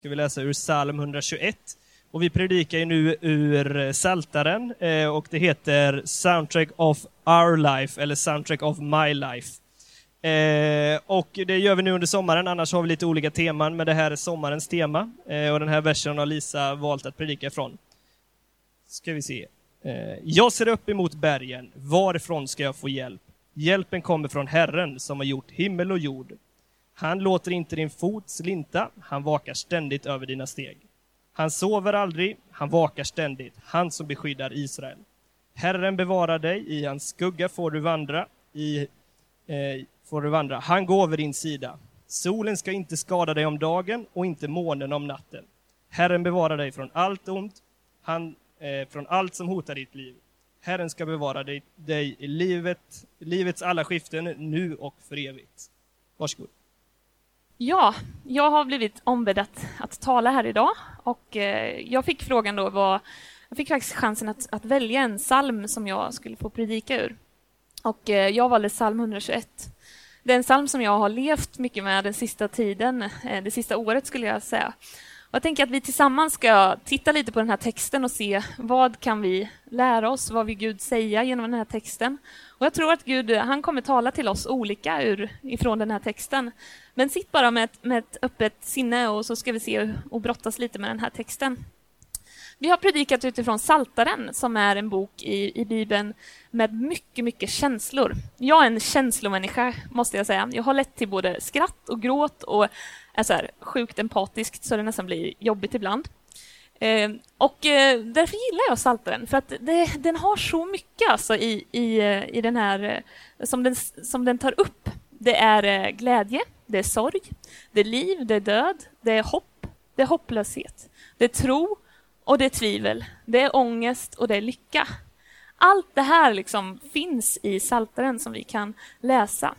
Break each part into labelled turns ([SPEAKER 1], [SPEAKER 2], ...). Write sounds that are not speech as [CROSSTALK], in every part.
[SPEAKER 1] ska vi läsa ur psalm 121. Och vi predikar ju nu ur eh, Saltaren eh, och det heter Soundtrack of Our Life, eller Soundtrack of My Life. Eh, och det gör vi nu under sommaren, annars har vi lite olika teman, men det här är sommarens tema. Och den här versen har Lisa valt att predika ifrån. Ska vi se. Jag ser upp emot bergen, varifrån ska jag få hjälp? Hjälpen kommer från Herren som har gjort himmel och jord. Han låter inte din fot slinta, han vakar ständigt över dina steg. Han sover aldrig, han vakar ständigt, han som beskyddar Israel. Herren bevarar dig, i hans skugga får du vandra, i, eh, får du vandra. Han går över din sida. Solen ska inte skada dig om dagen och inte månen om natten. Herren bevarar dig från allt ont, han, eh, från allt som hotar ditt liv. Herren ska bevara dig, dig i livet, livets alla skiften, nu och för evigt. Varsågod.
[SPEAKER 2] Ja, jag har blivit ombedd att, att tala här idag och eh, jag fick frågan då vad, jag fick faktiskt chansen att, att, välja en psalm som jag skulle få predika ur. Och eh, jag valde psalm 121. Det är en psalm som jag har levt mycket med den sista tiden, eh, det sista året skulle jag säga. Och jag tänker att vi tillsammans ska titta lite på den här texten och se vad kan vi lära oss, vad vill Gud säga genom den här texten? Och jag tror att Gud, han kommer tala till oss olika ur, ifrån den här texten. Men sitt bara med ett, med ett öppet sinne och så ska vi se och brottas lite med den här texten. Vi har predikat utifrån Saltaren som är en bok i, i Bibeln med mycket, mycket känslor. Jag är en känslomänniska, måste jag säga. Jag har lätt till både skratt och gråt och är så här sjukt empatisk så det nästan blir jobbigt ibland. Eh, och eh, därför gillar jag Saltaren för att det, den har så mycket alltså i, i, eh, i den här eh, som den, som den tar upp. Det är eh, glädje, det är sorg, det är liv, det är död, det är hopp, det är hopplöshet, det är tro och det är tvivel, det är ångest och det är lycka. Allt det här liksom finns i Saltaren som vi kan läsa.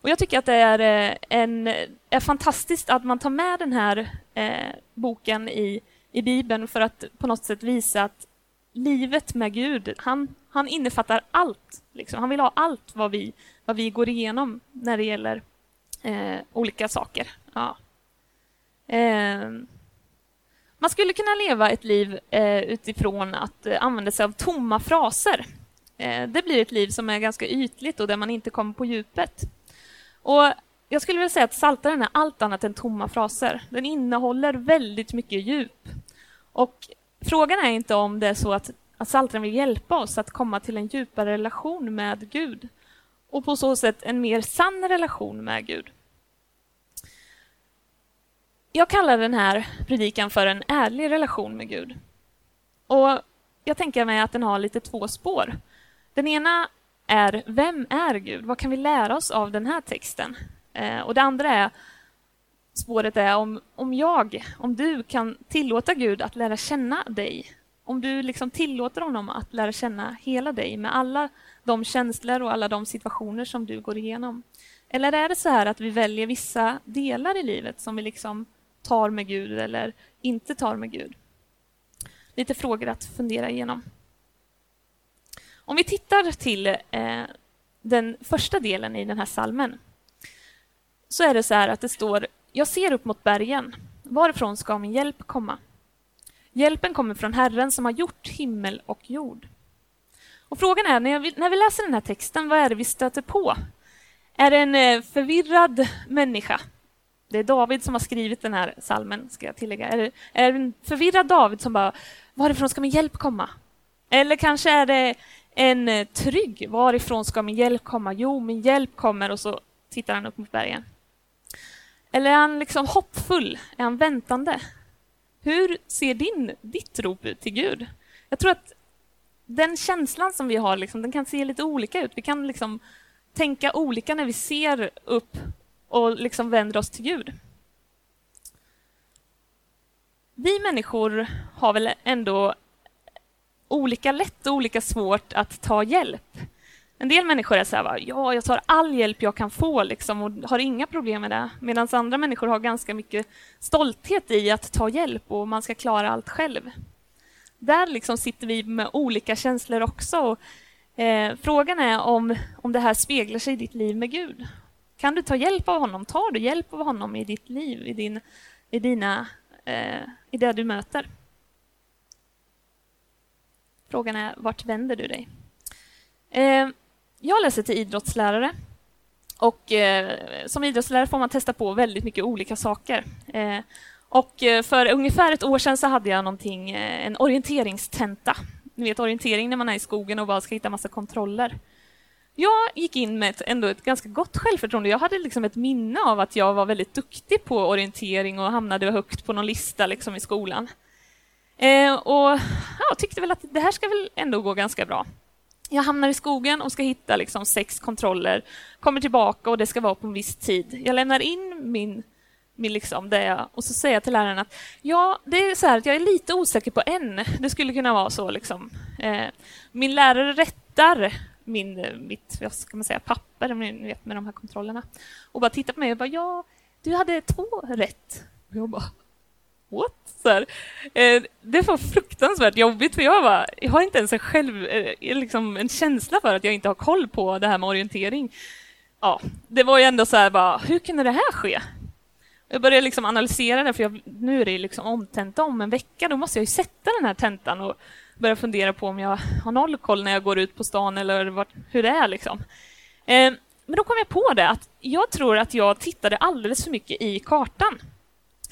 [SPEAKER 2] Och jag tycker att det är, eh, en, är fantastiskt att man tar med den här eh, boken i, i Bibeln för att på något sätt visa att livet med Gud, han, han innefattar allt. Liksom. Han vill ha allt vad vi, vad vi går igenom när det gäller eh, olika saker. Ja. Eh, man skulle kunna leva ett liv eh, utifrån att eh, använda sig av tomma fraser. Eh, det blir ett liv som är ganska ytligt och där man inte kommer på djupet. Och jag skulle vilja säga att Saltaren är allt annat än tomma fraser. Den innehåller väldigt mycket djup. Och frågan är inte om det är så att, att Saltaren vill hjälpa oss att komma till en djupare relation med Gud och på så sätt en mer sann relation med Gud. Jag kallar den här predikan för en ärlig relation med Gud. Och jag tänker mig att den har lite två spår. Den ena är vem är Gud? Vad kan vi lära oss av den här texten? Eh, och det andra är spåret är om, om jag, om du kan tillåta Gud att lära känna dig. Om du liksom tillåter honom att lära känna hela dig med alla de känslor och alla de situationer som du går igenom. Eller är det så här att vi väljer vissa delar i livet som vi liksom tar med Gud eller inte tar med Gud? Lite frågor att fundera igenom. Om vi tittar till eh, den första delen i den här salmen så är det så här att det står Jag ser upp mot bergen. Varifrån ska min hjälp komma? Hjälpen kommer från Herren som har gjort himmel och jord. Och frågan är, när, vi, när vi läser den här texten, vad är det vi stöter på? Är det en eh, förvirrad människa? Det är David som har skrivit den här salmen, ska jag tillägga. Är det, är det en förvirrad David som bara, varifrån ska min hjälp komma? Eller kanske är det en eh, trygg, varifrån ska min hjälp komma? Jo, min hjälp kommer och så tittar han upp mot bergen. Eller är han liksom hoppfull? Är han väntande? Hur ser din, ditt rop ut till Gud? Jag tror att den känslan som vi har, liksom, den kan se lite olika ut. Vi kan liksom tänka olika när vi ser upp och liksom vänder oss till Gud. Vi människor har väl ändå olika lätt och olika svårt att ta hjälp. En del människor är så här, ja, jag tar all hjälp jag kan få liksom, och har inga problem med det. Medan andra människor har ganska mycket stolthet i att ta hjälp och man ska klara allt själv. Där liksom sitter vi med olika känslor också. Och, eh, frågan är om, om det här speglar sig i ditt liv med Gud. Kan du ta hjälp av honom? Tar du hjälp av honom i ditt liv, i, din, i dina eh, i det du möter. Frågan är, vart vänder du dig? Eh, jag läser till idrottslärare och eh, som idrottslärare får man testa på väldigt mycket olika saker. Eh, och eh, för ungefär ett år sedan så hade jag någonting, eh, en orienteringstenta. Ni vet orientering när man är i skogen och bara ska hitta massa kontroller. Jag gick in med ett, ändå ett ganska gott självförtroende. Jag hade liksom ett minne av att jag var väldigt duktig på orientering och hamnade högt på någon lista liksom i skolan. Eh, och ja, tyckte väl att det här ska väl ändå gå ganska bra. Jag hamnar i skogen och ska hitta liksom sex kontroller, kommer tillbaka och det ska vara på en viss tid. Jag lämnar in min, min liksom, det jag, och så säger jag till läraren att ja, det är så här att jag är lite osäker på en. Det skulle kunna vara så. Liksom. Eh, min lärare rättar min, eh, mitt vad ska man säga, papper ni vet, med de här kontrollerna och bara tittade på mig och bara ja, du hade två rätt. Och jag bara what? Så här, eh, det var fruktansvärt jobbigt för jag, bara, jag har inte ens en, själv, eh, liksom en känsla för att jag inte har koll på det här med orientering. Ja, det var ju ändå så här, bara, hur kunde det här ske? Jag började liksom analysera det, för jag, nu är det liksom omtenta om en vecka. Då måste jag ju sätta den här tentan och börjar fundera på om jag har noll koll när jag går ut på stan eller vart, hur det är. Liksom. Eh, men då kom jag på det att jag tror att jag tittade alldeles för mycket i kartan.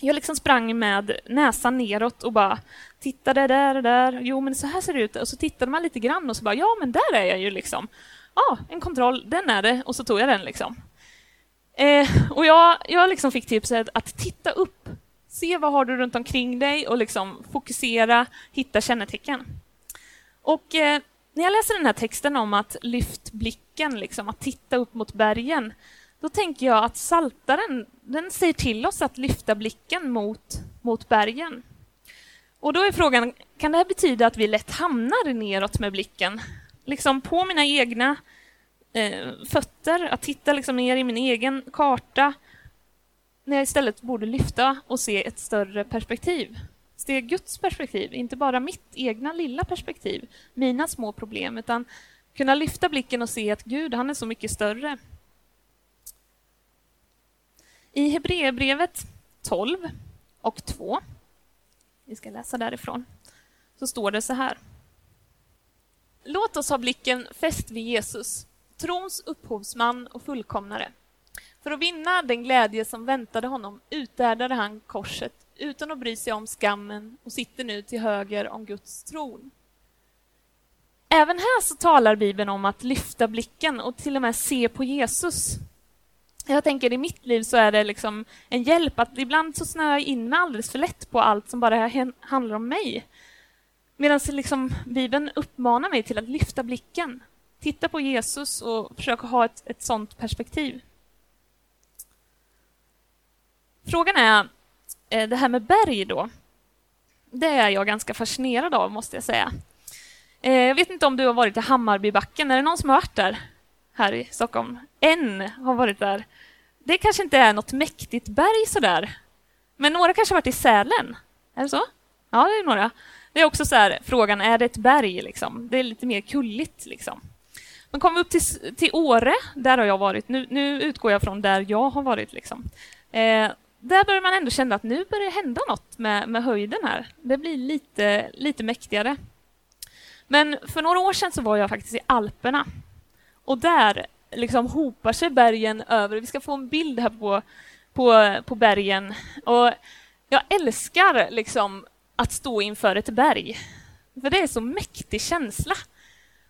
[SPEAKER 2] Jag liksom sprang med näsan neråt och bara tittade där och där. Jo, men så här ser det ut. Och så tittade man lite grann och så bara, ja, men där är jag ju liksom. Ja, ah, en kontroll, den är det. Och så tog jag den liksom. Eh, och jag, jag liksom fick tipset att titta upp. Se vad har du runt omkring dig och liksom fokusera, hitta kännetecken. Och eh, när jag läser den här texten om att lyft blicken, liksom, att titta upp mot bergen, då tänker jag att saltaren den säger till oss att lyfta blicken mot, mot bergen. Och då är frågan, kan det här betyda att vi lätt hamnar neråt med blicken? Liksom på mina egna eh, fötter, att titta liksom ner i min egen karta, när jag istället borde lyfta och se ett större perspektiv. Se Guds perspektiv, inte bara mitt egna lilla perspektiv, mina små problem, utan kunna lyfta blicken och se att Gud, han är så mycket större. I Hebreerbrevet 12 och 2, vi ska läsa därifrån, så står det så här. Låt oss ha blicken fäst vid Jesus, trons upphovsman och fullkomnare. För att vinna den glädje som väntade honom uthärdade han korset utan att bry sig om skammen och sitter nu till höger om Guds tron. Även här så talar Bibeln om att lyfta blicken och till och med se på Jesus. Jag tänker i mitt liv så är det liksom en hjälp att ibland så snöar jag in mig alldeles för lätt på allt som bara handlar om mig. Medan liksom Bibeln uppmanar mig till att lyfta blicken, titta på Jesus och försöka ha ett, ett sånt perspektiv. Frågan är, eh, det här med berg då. Det är jag ganska fascinerad av, måste jag säga. Eh, jag vet inte om du har varit i Hammarbybacken. Är det någon som har varit där? Här i Stockholm? En har varit där. Det kanske inte är något mäktigt berg sådär. Men några kanske har varit i Sälen? Är det så? Ja, det är några. Det är också så här, frågan, är det ett berg? Liksom? Det är lite mer kulligt. Liksom. Men kommer vi upp till, till Åre, där har jag varit. Nu, nu utgår jag från där jag har varit. Liksom. Eh, där börjar man ändå känna att nu börjar det hända något med, med höjden här. Det blir lite, lite mäktigare. Men för några år sedan så var jag faktiskt i Alperna. Och där liksom hopar sig bergen över. Vi ska få en bild här på, på, på bergen. Och jag älskar liksom att stå inför ett berg. För det är så mäktig känsla.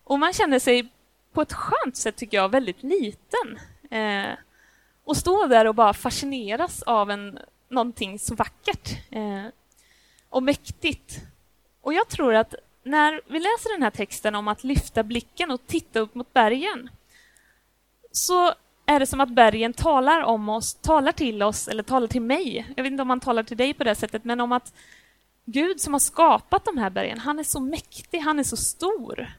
[SPEAKER 2] Och man känner sig på ett skönt sätt, tycker jag, väldigt liten. Eh, och stå där och bara fascineras av en, någonting så vackert eh, och mäktigt. Och jag tror att när vi läser den här texten om att lyfta blicken och titta upp mot bergen så är det som att bergen talar om oss, talar till oss eller talar till mig. Jag vet inte om han talar till dig på det sättet, men om att Gud som har skapat de här bergen, han är så mäktig, han är så stor.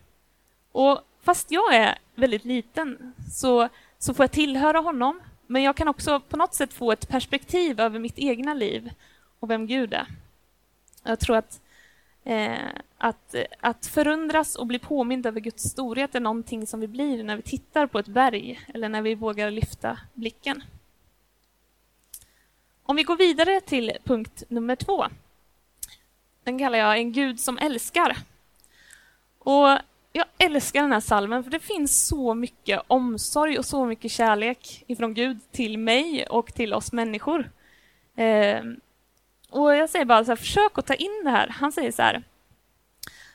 [SPEAKER 2] Och fast jag är väldigt liten så, så får jag tillhöra honom men jag kan också på något sätt få ett perspektiv över mitt egna liv och vem Gud är. Jag tror att, eh, att, att förundras och bli påmind över Guds storhet är någonting som vi blir när vi tittar på ett berg eller när vi vågar lyfta blicken. Om vi går vidare till punkt nummer två Den kallar jag En Gud som älskar. Och jag älskar den här salmen för det finns så mycket omsorg och så mycket kärlek ifrån Gud till mig och till oss människor. Eh, och jag säger bara så här, försök att ta in det här. Han säger så här.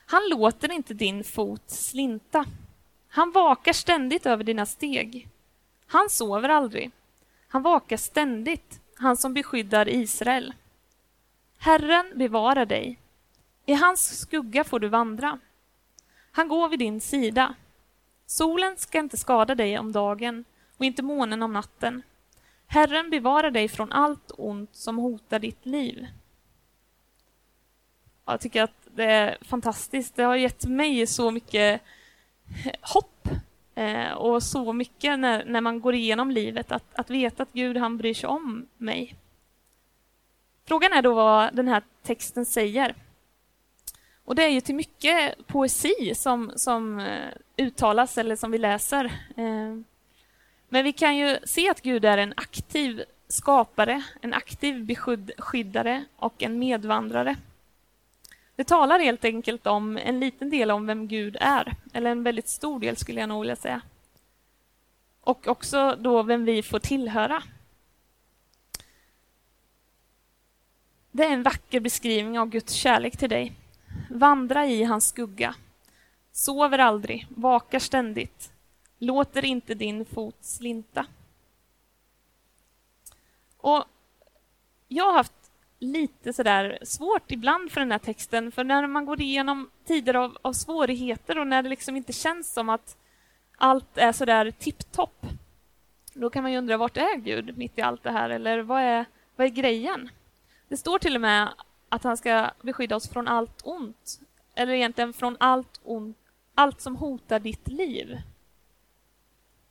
[SPEAKER 2] Han låter inte din fot slinta. Han vakar ständigt över dina steg. Han sover aldrig. Han vakar ständigt, han som beskyddar Israel. Herren bevarar dig. I hans skugga får du vandra. Han går vid din sida. Solen ska inte skada dig om dagen och inte månen om natten. Herren bevarar dig från allt ont som hotar ditt liv. Jag tycker att det är fantastiskt. Det har gett mig så mycket hopp eh, och så mycket när, när man går igenom livet, att, att veta att Gud han bryr sig om mig. Frågan är då vad den här texten säger. Och det är ju till mycket poesi som, som eh, uttalas eller som vi läser. Eh, men vi kan ju se att Gud är en aktiv skapare, en aktiv beskyddare och en medvandrare. Det talar helt enkelt om en liten del om vem Gud är, eller en väldigt stor del skulle jag nog vilja säga. Och också då vem vi får tillhöra. Det är en vacker beskrivning av Guds kärlek till dig. Vandra i hans skugga. Sover aldrig, vakar ständigt. Låter inte din fot slinta. Och jag har haft lite sådär svårt ibland för den här texten, för när man går igenom tider av, av svårigheter och när det liksom inte känns som att allt är sådär tipptopp, då kan man ju undra vart är Gud mitt i allt det här, eller vad är, vad är grejen? Det står till och med att han ska beskydda oss från allt ont, eller egentligen från allt ont, allt som hotar ditt liv.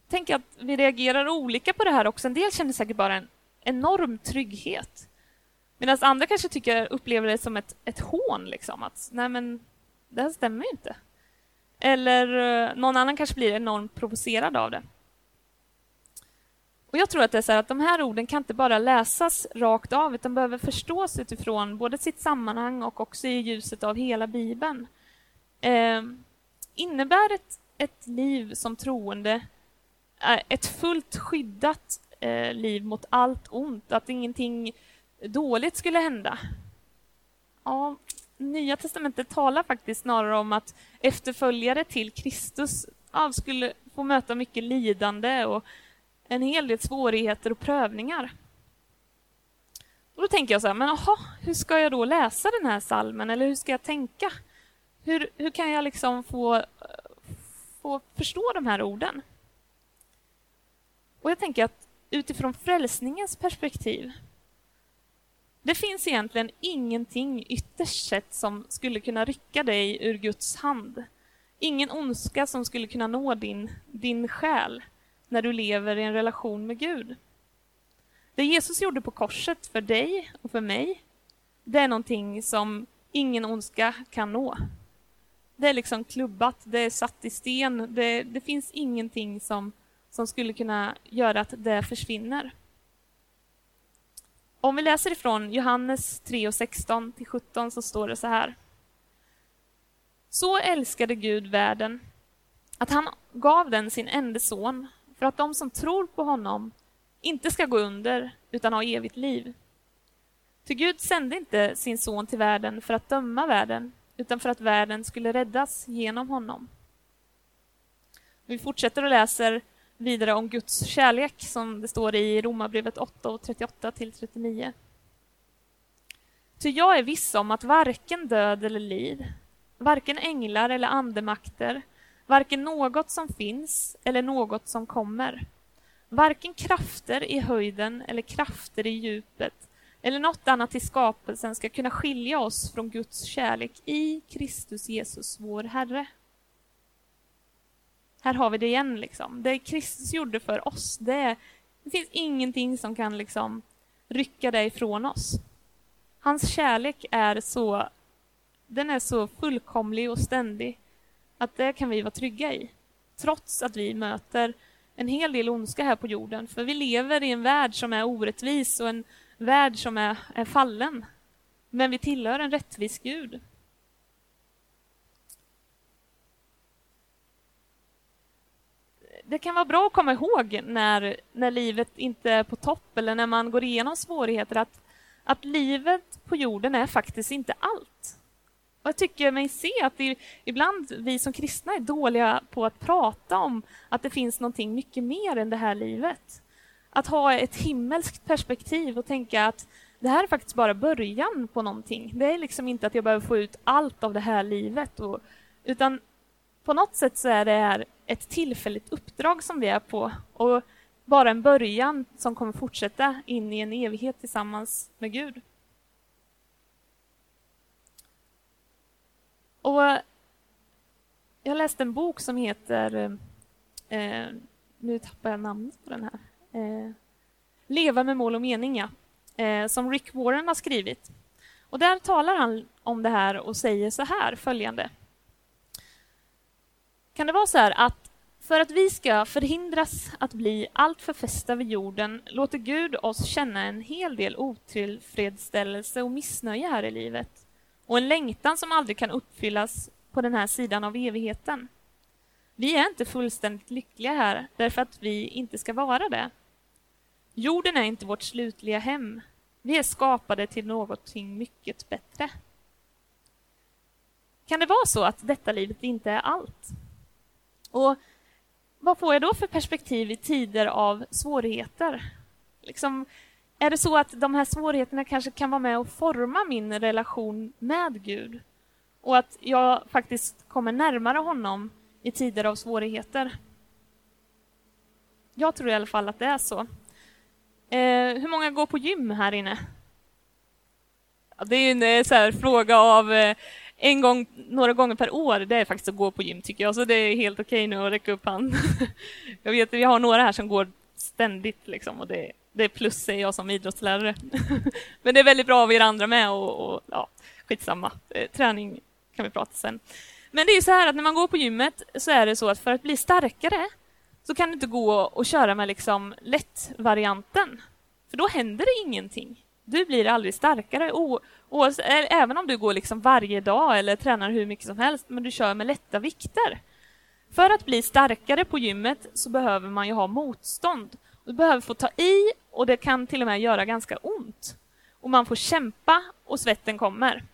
[SPEAKER 2] Tänk att vi reagerar olika på det här också. En del känner säkert bara en enorm trygghet. Medan andra kanske tycker, upplever det som ett, ett hån, liksom. Att nej men, det här stämmer ju inte. Eller eh, någon annan kanske blir enormt provocerad av det. Och Jag tror att det är så att de här orden kan inte bara läsas rakt av, utan behöver förstås utifrån både sitt sammanhang och också i ljuset av hela Bibeln. Eh, innebär ett, ett liv som troende eh, ett fullt skyddat eh, liv mot allt ont, att ingenting dåligt skulle hända. Ja, Nya testamentet talar faktiskt snarare om att efterföljare till Kristus ja, skulle få möta mycket lidande och en hel del svårigheter och prövningar. Och då tänker jag så här, men aha, hur ska jag då läsa den här salmen eller hur ska jag tänka? Hur, hur kan jag liksom få, få förstå de här orden? Och jag tänker att utifrån frälsningens perspektiv det finns egentligen ingenting ytterst sett som skulle kunna rycka dig ur Guds hand. Ingen ondska som skulle kunna nå din, din själ när du lever i en relation med Gud. Det Jesus gjorde på korset för dig och för mig, det är någonting som ingen ondska kan nå. Det är liksom klubbat, det är satt i sten, det, det finns ingenting som, som skulle kunna göra att det försvinner. Om vi läser ifrån Johannes 3 och 16 till 17 så står det så här. Så älskade Gud världen att han gav den sin enda son för att de som tror på honom inte ska gå under utan ha evigt liv. Ty Gud sände inte sin son till världen för att döma världen utan för att världen skulle räddas genom honom. Vi fortsätter och läser vidare om Guds kärlek som det står i Romarbrevet 8 och 38 till 39. Ty jag är viss om att varken död eller liv, varken änglar eller andemakter, varken något som finns eller något som kommer, varken krafter i höjden eller krafter i djupet eller något annat i skapelsen ska kunna skilja oss från Guds kärlek i Kristus Jesus, vår Herre. Här har vi det igen. Liksom. Det Kristus gjorde för oss, det, det finns ingenting som kan liksom rycka det ifrån oss. Hans kärlek är så, den är så fullkomlig och ständig att det kan vi vara trygga i. Trots att vi möter en hel del ondska här på jorden. För vi lever i en värld som är orättvis och en värld som är, är fallen. Men vi tillhör en rättvis Gud. Det kan vara bra att komma ihåg när, när livet inte är på topp eller när man går igenom svårigheter att, att livet på jorden är faktiskt inte allt. Jag tycker mig se att det, ibland vi som kristna är dåliga på att prata om att det finns någonting mycket mer än det här livet. Att ha ett himmelskt perspektiv och tänka att det här är faktiskt bara början på någonting. Det är liksom inte att jag behöver få ut allt av det här livet. Och, utan på något sätt så är det här ett tillfälligt uppdrag som vi är på och bara en början som kommer fortsätta in i en evighet tillsammans med Gud. Och jag läste en bok som heter, eh, nu tappar jag namnet på den här, eh, Leva med mål och mening, ja, eh, som Rick Warren har skrivit. Och där talar han om det här och säger så här, följande. Kan det vara så här att för att vi ska förhindras att bli alltför fästa vid jorden låter Gud oss känna en hel del otillfredsställelse och missnöje här i livet och en längtan som aldrig kan uppfyllas på den här sidan av evigheten. Vi är inte fullständigt lyckliga här därför att vi inte ska vara det. Jorden är inte vårt slutliga hem. Vi är skapade till någonting mycket bättre. Kan det vara så att detta livet inte är allt? Och vad får jag då för perspektiv i tider av svårigheter? Liksom, är det så att de här svårigheterna kanske kan vara med och forma min relation med Gud? Och att jag faktiskt kommer närmare honom i tider av svårigheter? Jag tror i alla fall att det är så. Eh, hur många går på gym här inne? Ja, det är en eh, så här, fråga av eh, en gång, några gånger per år, det är faktiskt att gå på gym tycker jag, så det är helt okej okay nu att räcka upp handen. [LAUGHS] jag vet, vi har några här som går ständigt liksom och det, det är plus säger jag som idrottslärare. [LAUGHS] Men det är väldigt bra av er andra med och, och ja, skitsamma. Eh, träning kan vi prata sen. Men det är ju så här att när man går på gymmet så är det så att för att bli starkare så kan du inte gå och köra med liksom lättvarianten. För då händer det ingenting. Du blir aldrig starkare. Och, och, även om du går liksom varje dag eller tränar hur mycket som helst, men du kör med lätta vikter. För att bli starkare på gymmet så behöver man ju ha motstånd. Du behöver få ta i och det kan till och med göra ganska ont. Och man får kämpa och svetten kommer.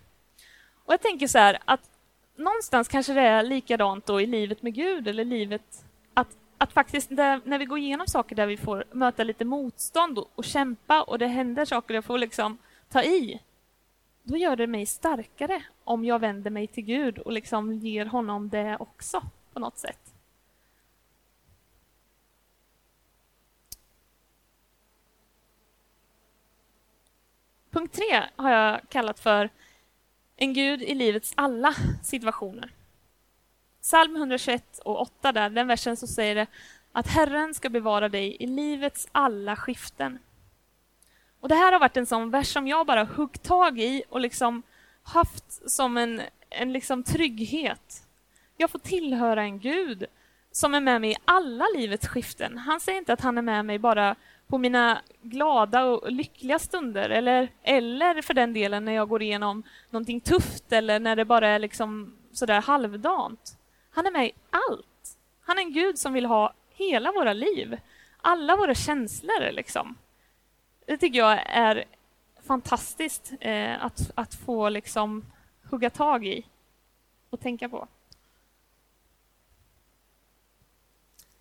[SPEAKER 2] Och jag tänker så här att någonstans kanske det är likadant då i livet med Gud eller livet att, att faktiskt där, när vi går igenom saker där vi får möta lite motstånd och, och kämpa och det händer saker jag får liksom ta i då gör det mig starkare om jag vänder mig till Gud och liksom ger honom det också på något sätt. Punkt tre har jag kallat för en Gud i livets alla situationer. Psalm 121 och 8, där, den versen så säger det att Herren ska bevara dig i livets alla skiften. Och Det här har varit en sån vers som jag bara huggt tag i och liksom haft som en, en liksom trygghet. Jag får tillhöra en Gud som är med mig i alla livets skiften. Han säger inte att han är med mig bara på mina glada och lyckliga stunder eller, eller för den delen när jag går igenom någonting tufft eller när det bara är liksom sådär halvdant. Han är med i allt. Han är en Gud som vill ha hela våra liv, alla våra känslor. Liksom. Det tycker jag är fantastiskt eh, att, att få liksom hugga tag i och tänka på.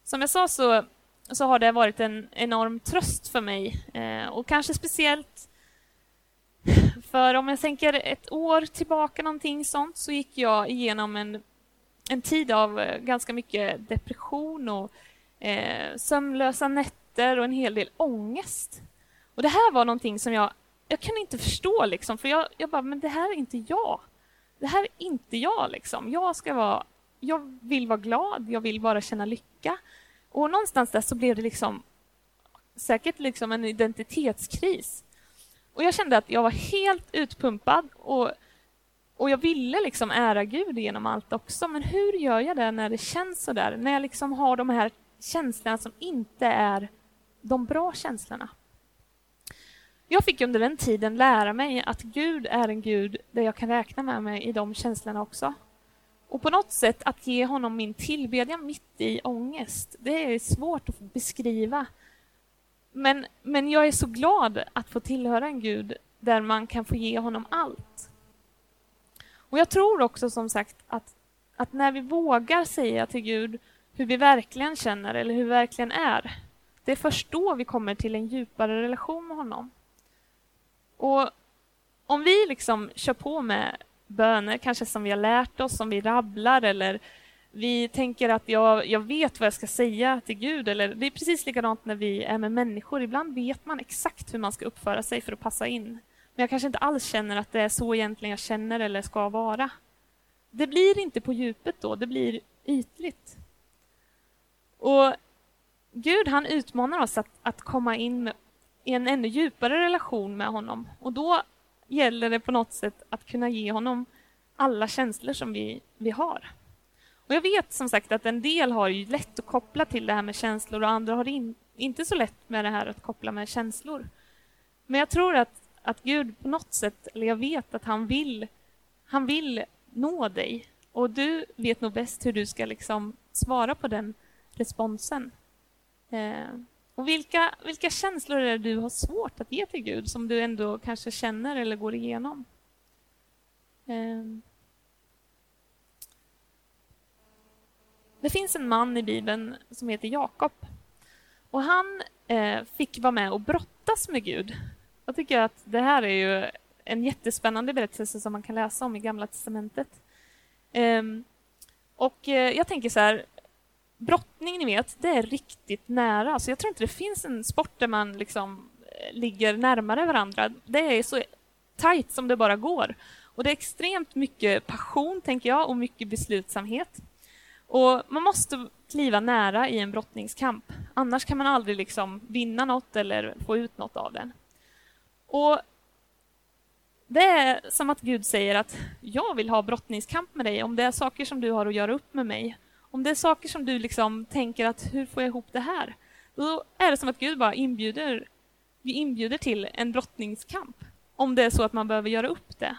[SPEAKER 2] Som jag sa så så har det varit en enorm tröst för mig. Eh, och kanske speciellt [LAUGHS] för om jag tänker ett år tillbaka någonting sånt så gick jag igenom en, en tid av eh, ganska mycket depression och eh, sömnlösa nätter och en hel del ångest. Och det här var någonting som jag, jag kan inte förstå liksom, för jag, jag bara, men det här är inte jag. Det här är inte jag liksom. Jag ska vara, jag vill vara glad, jag vill bara känna lycka. Och någonstans där så blev det liksom säkert liksom en identitetskris. Och jag kände att jag var helt utpumpad och, och jag ville liksom ära Gud genom allt också. Men hur gör jag det när det känns så där? När jag liksom har de här känslorna som inte är de bra känslorna. jag fick under den tiden lära mig att Gud är en Gud där jag kan räkna med mig i de känslorna också. Och på något sätt att ge honom min tillbedjan mitt i ångest, det är svårt att beskriva. Men, men jag är så glad att få tillhöra en Gud där man kan få ge honom allt. Och jag tror också som sagt att, att när vi vågar säga till Gud hur vi verkligen känner eller hur vi verkligen är, det är först då vi kommer till en djupare relation med honom. Och om vi liksom kör på med böner, kanske som vi har lärt oss, som vi rabblar eller vi tänker att jag, jag vet vad jag ska säga till Gud. Eller, det är precis likadant när vi är med människor. Ibland vet man exakt hur man ska uppföra sig för att passa in. Men jag kanske inte alls känner att det är så egentligen jag känner eller ska vara. Det blir inte på djupet då, det blir ytligt. Och Gud han utmanar oss att, att komma in i en ännu djupare relation med honom. Och då gäller det på något sätt att kunna ge honom alla känslor som vi, vi har. Och jag vet som sagt att en del har ju lätt att koppla till det här med känslor och andra har in, inte så lätt med det här att koppla med känslor. Men jag tror att, att Gud på något sätt, eller jag vet att han vill, han vill nå dig. Och du vet nog bäst hur du ska liksom svara på den responsen. Eh, och vilka, vilka känslor är det du har svårt att ge till Gud som du ändå kanske känner eller går igenom? Ehm. Det finns en man i Bibeln som heter Jakob. Och han eh, fick vara med och brottas med Gud. Jag tycker att det här är ju en jättespännande berättelse som man kan läsa om i Gamla testamentet. Ehm. Och eh, jag tänker så här, brottning, ni vet, det är riktigt nära. Så jag tror inte det finns en sport där man liksom eh, ligger närmare varandra. Det är så tajt som det bara går. Och det är extremt mycket passion, tänker jag, och mycket beslutsamhet. Och man måste kliva nära i en brottningskamp. Annars kan man aldrig liksom vinna något eller få ut något av den. Och det är som att Gud säger att jag vill ha brottningskamp med dig om det är saker som du har att göra upp med mig. Om det är saker som du liksom tänker att hur får jag ihop det här? Då är det som att Gud bara inbjuder, vi inbjuder till en brottningskamp. Om det är så att man behöver göra upp det.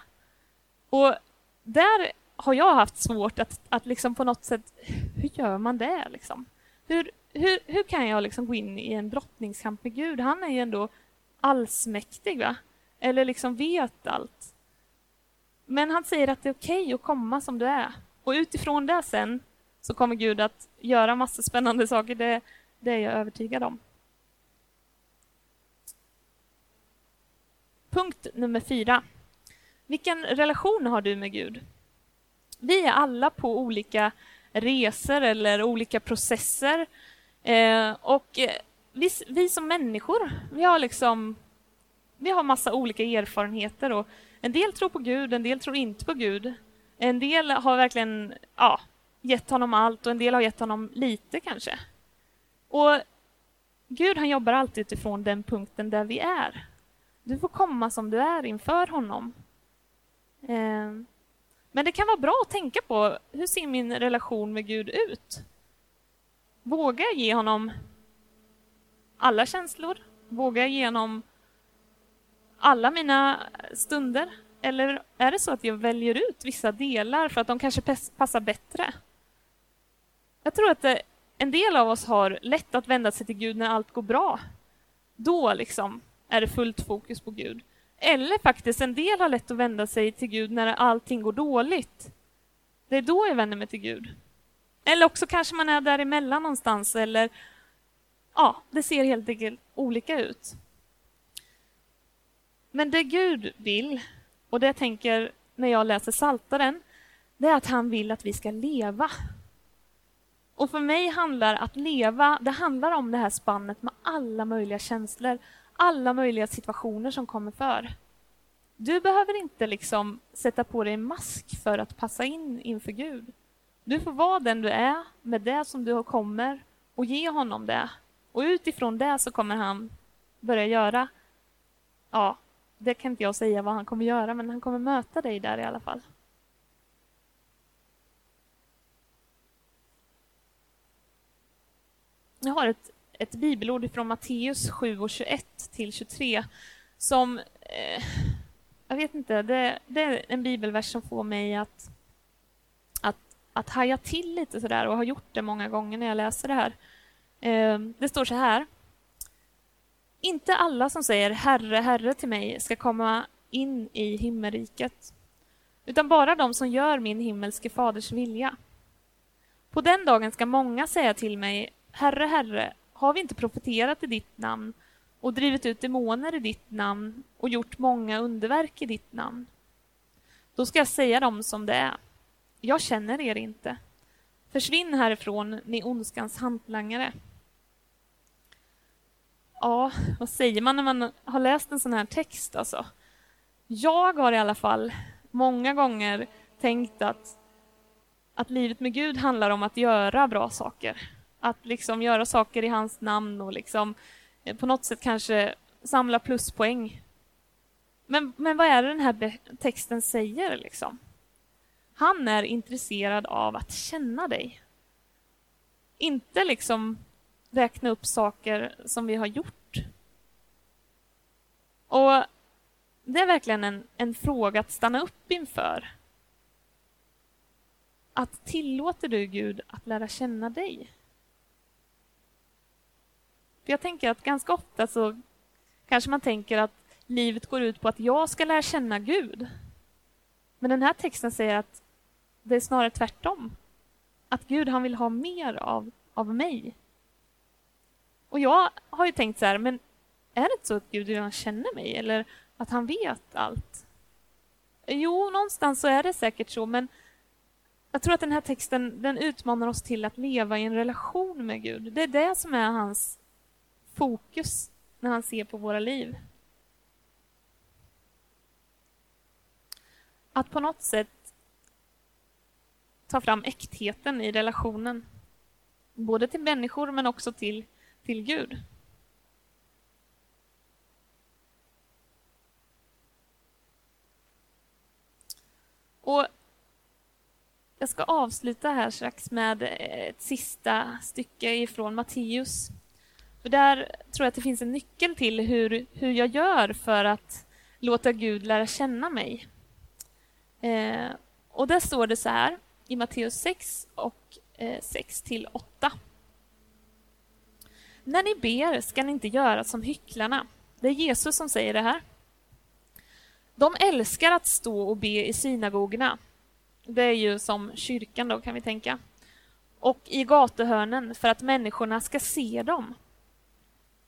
[SPEAKER 2] Och där har jag haft svårt att, att liksom på något sätt, hur gör man det? Liksom? Hur, hur, hur kan jag liksom gå in i en brottningskamp med Gud? Han är ju ändå allsmäktig, va? Eller liksom vet allt. Men han säger att det är okej okay att komma som du är. Och utifrån det sen så kommer Gud att göra massa spännande saker. Det, det är jag övertygad om. Punkt nummer fyra. Vilken relation har du med Gud? Vi är alla på olika resor eller olika processer. Eh, och vi, vi, som människor, vi har liksom vi har massa olika erfarenheter och en del tror på Gud, en del tror inte på Gud. En del har verkligen ja, gett honom allt och en del har gett honom lite kanske. Och Gud han jobbar alltid utifrån den punkten där vi är. Du får komma som du är inför honom. Eh, men det kan vara bra att tänka på hur ser min relation med Gud ut? Vågar jag ge honom alla känslor? Vågar jag ge honom alla mina stunder? Eller är det så att jag väljer ut vissa delar för att de kanske passar bättre? Jag tror att eh, en del av oss har lätt att vända sig till Gud när allt går bra. Då liksom är det fullt fokus på Gud. Eller faktiskt, en del har lätt att vända sig till Gud när allting går dåligt. Det är då jag vänder mig till Gud. Eller också kanske man är däremellan någonstans eller ja, det ser helt enkelt olika ut. Men det Gud vill, och det jag tänker när jag läser Saltaren, det är att han vill att vi ska leva. Och för mig handlar att leva, det handlar om det här spannet med alla möjliga känslor, alla möjliga situationer som kommer för. Du behöver inte liksom sätta på dig en mask för att passa in inför Gud. Du får vara den du är med det som du kommer och ge honom det. Och utifrån det så kommer han börja göra, ja, det kan inte jag säga vad han kommer göra, men han kommer möta dig där i alla fall. Jag har ett ett bibelord från Matteus 7 och 21 till 23 som... Eh, jag vet inte, det, det, är en bibelvers som får mig att, att, att haja till lite sådär och har gjort det många gånger när jag läser det här. Eh, det står så här. Inte alla som säger Herre, Herre till mig ska komma in i himmelriket, utan bara de som gör min himmelske faders vilja. På den dagen ska många säga till mig, Herre, Herre, har vi inte profeterat i ditt namn och drivit ut demoner i ditt namn och gjort många underverk i ditt namn? Då ska jag säga dem som det är. Jag känner er inte. Försvinn härifrån, ni ondskans hantlangare. Ja, vad säger man när man har läst en sån här text alltså? Jag har i alla fall många gånger tänkt att, att livet med Gud handlar om att göra bra saker. Att liksom göra saker i hans namn och liksom eh, på något sätt kanske samla pluspoäng. Men, men vad är det den här texten säger liksom? Han är intresserad av att känna dig. Inte liksom räkna upp saker som vi har gjort. Och det är verkligen en, en fråga att stanna upp inför. Att tillåter du Gud att lära känna dig? För jag tänker att ganska ofta så kanske man tänker att livet går ut på att jag ska lära känna Gud. Men den här texten säger att det är snarare tvärtom. Att Gud han vill ha mer av, av mig. Och jag har ju tänkt så här, men är det inte så att Gud redan känner mig? Eller att han vet allt? Jo, någonstans så är det säkert så, men jag tror att den här texten den utmanar oss till att leva i en relation med Gud. Det är det som är hans fokus när han ser på våra liv. Att på något sätt ta fram äktheten i relationen. Både till människor men också till, till Gud. Och jag ska avsluta här strax med ett sista stycke ifrån Matteus. För där tror jag att det finns en nyckel till hur, hur jag gör för att låta Gud lära känna mig. Eh, och där står det så här i Matteus 6 och eh, 6 till 8. När ni ber ska ni inte göra som hycklarna. Det är Jesus som säger det här. De älskar att stå och be i synagogorna. Det är ju som kyrkan då, kan vi tänka. Och i gatuhörnen för att människorna ska se dem.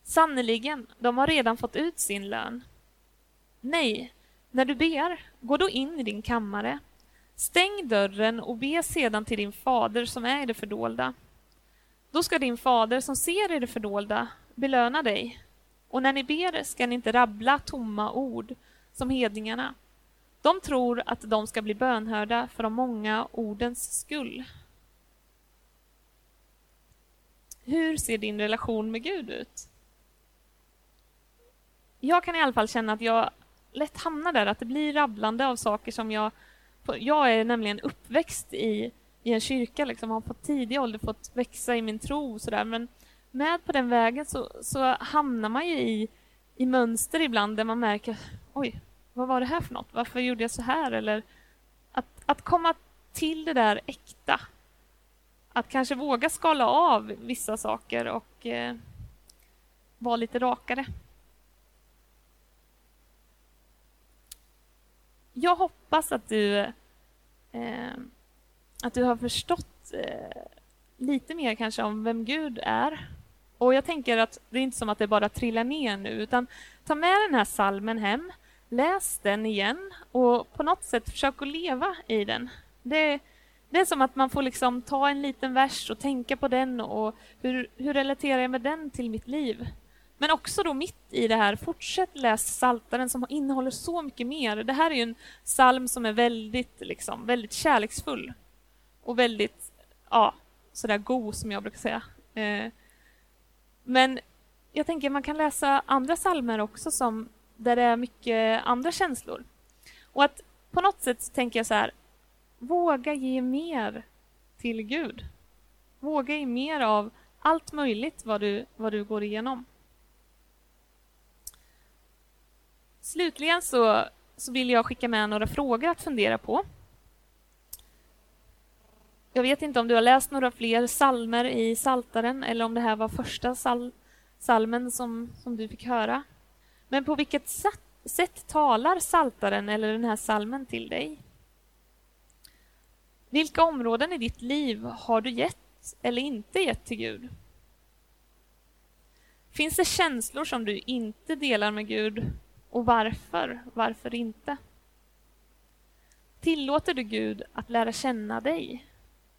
[SPEAKER 2] Sannerligen, de har redan fått ut sin lön. Nej, när du ber, gå då in i din kammare. Stäng dörren och be sedan till din fader som är i det fördolda. Då ska din fader som ser i det fördolda belöna dig. Och när ni ber ska ni inte rabbla tomma ord som hedningarna. De tror att de ska bli bönhörda för de många ordens skull. Hur ser din relation med Gud ut? Jag kan i alla fall känna att jag lätt hamnar där, att det blir rabblande av saker som jag... Jag är nämligen uppväxt i, i en kyrka, liksom, har på tidig ålder fått växa i min tro och sådär, men med på den vägen så, så hamnar man ju i, i mönster ibland där man märker oj, vad var det här för något? Varför gjorde jag så här? Eller att, att komma till det där äkta. Att kanske våga skala av vissa saker och eh, vara lite rakare. Jag hoppas att du eh, att du har förstått eh, lite mer kanske om vem Gud är. Och jag tänker att det är inte som att det bara trillar ner nu, utan ta med den här salmen hem läs den igen och på något sätt försök att leva i den. Det, det är som att man får liksom ta en liten vers och tänka på den och hur, hur relaterar jag med den till mitt liv? Men också då mitt i det här, fortsätt läs Saltaren som innehåller så mycket mer. Det här är ju en psalm som är väldigt, liksom, väldigt kärleksfull och väldigt, ja, sådär god som jag brukar säga. Eh, men jag tänker man kan läsa andra psalmer också som där det är mycket andra känslor. Och att på något sätt tänker jag så här, våga ge mer till Gud. Våga ge mer av allt möjligt vad du, vad du går igenom. Slutligen så, så vill jag skicka med några frågor att fundera på. Jag vet inte om du har läst några fler salmer i Saltaren eller om det här var första sal salmen som, som du fick höra. Men på vilket sätt, sätt talar Saltaren eller den här salmen till dig? Vilka områden i ditt liv har du gett eller inte gett till Gud? Finns det känslor som du inte delar med Gud och varför? Varför inte? Tillåter du Gud att lära känna dig?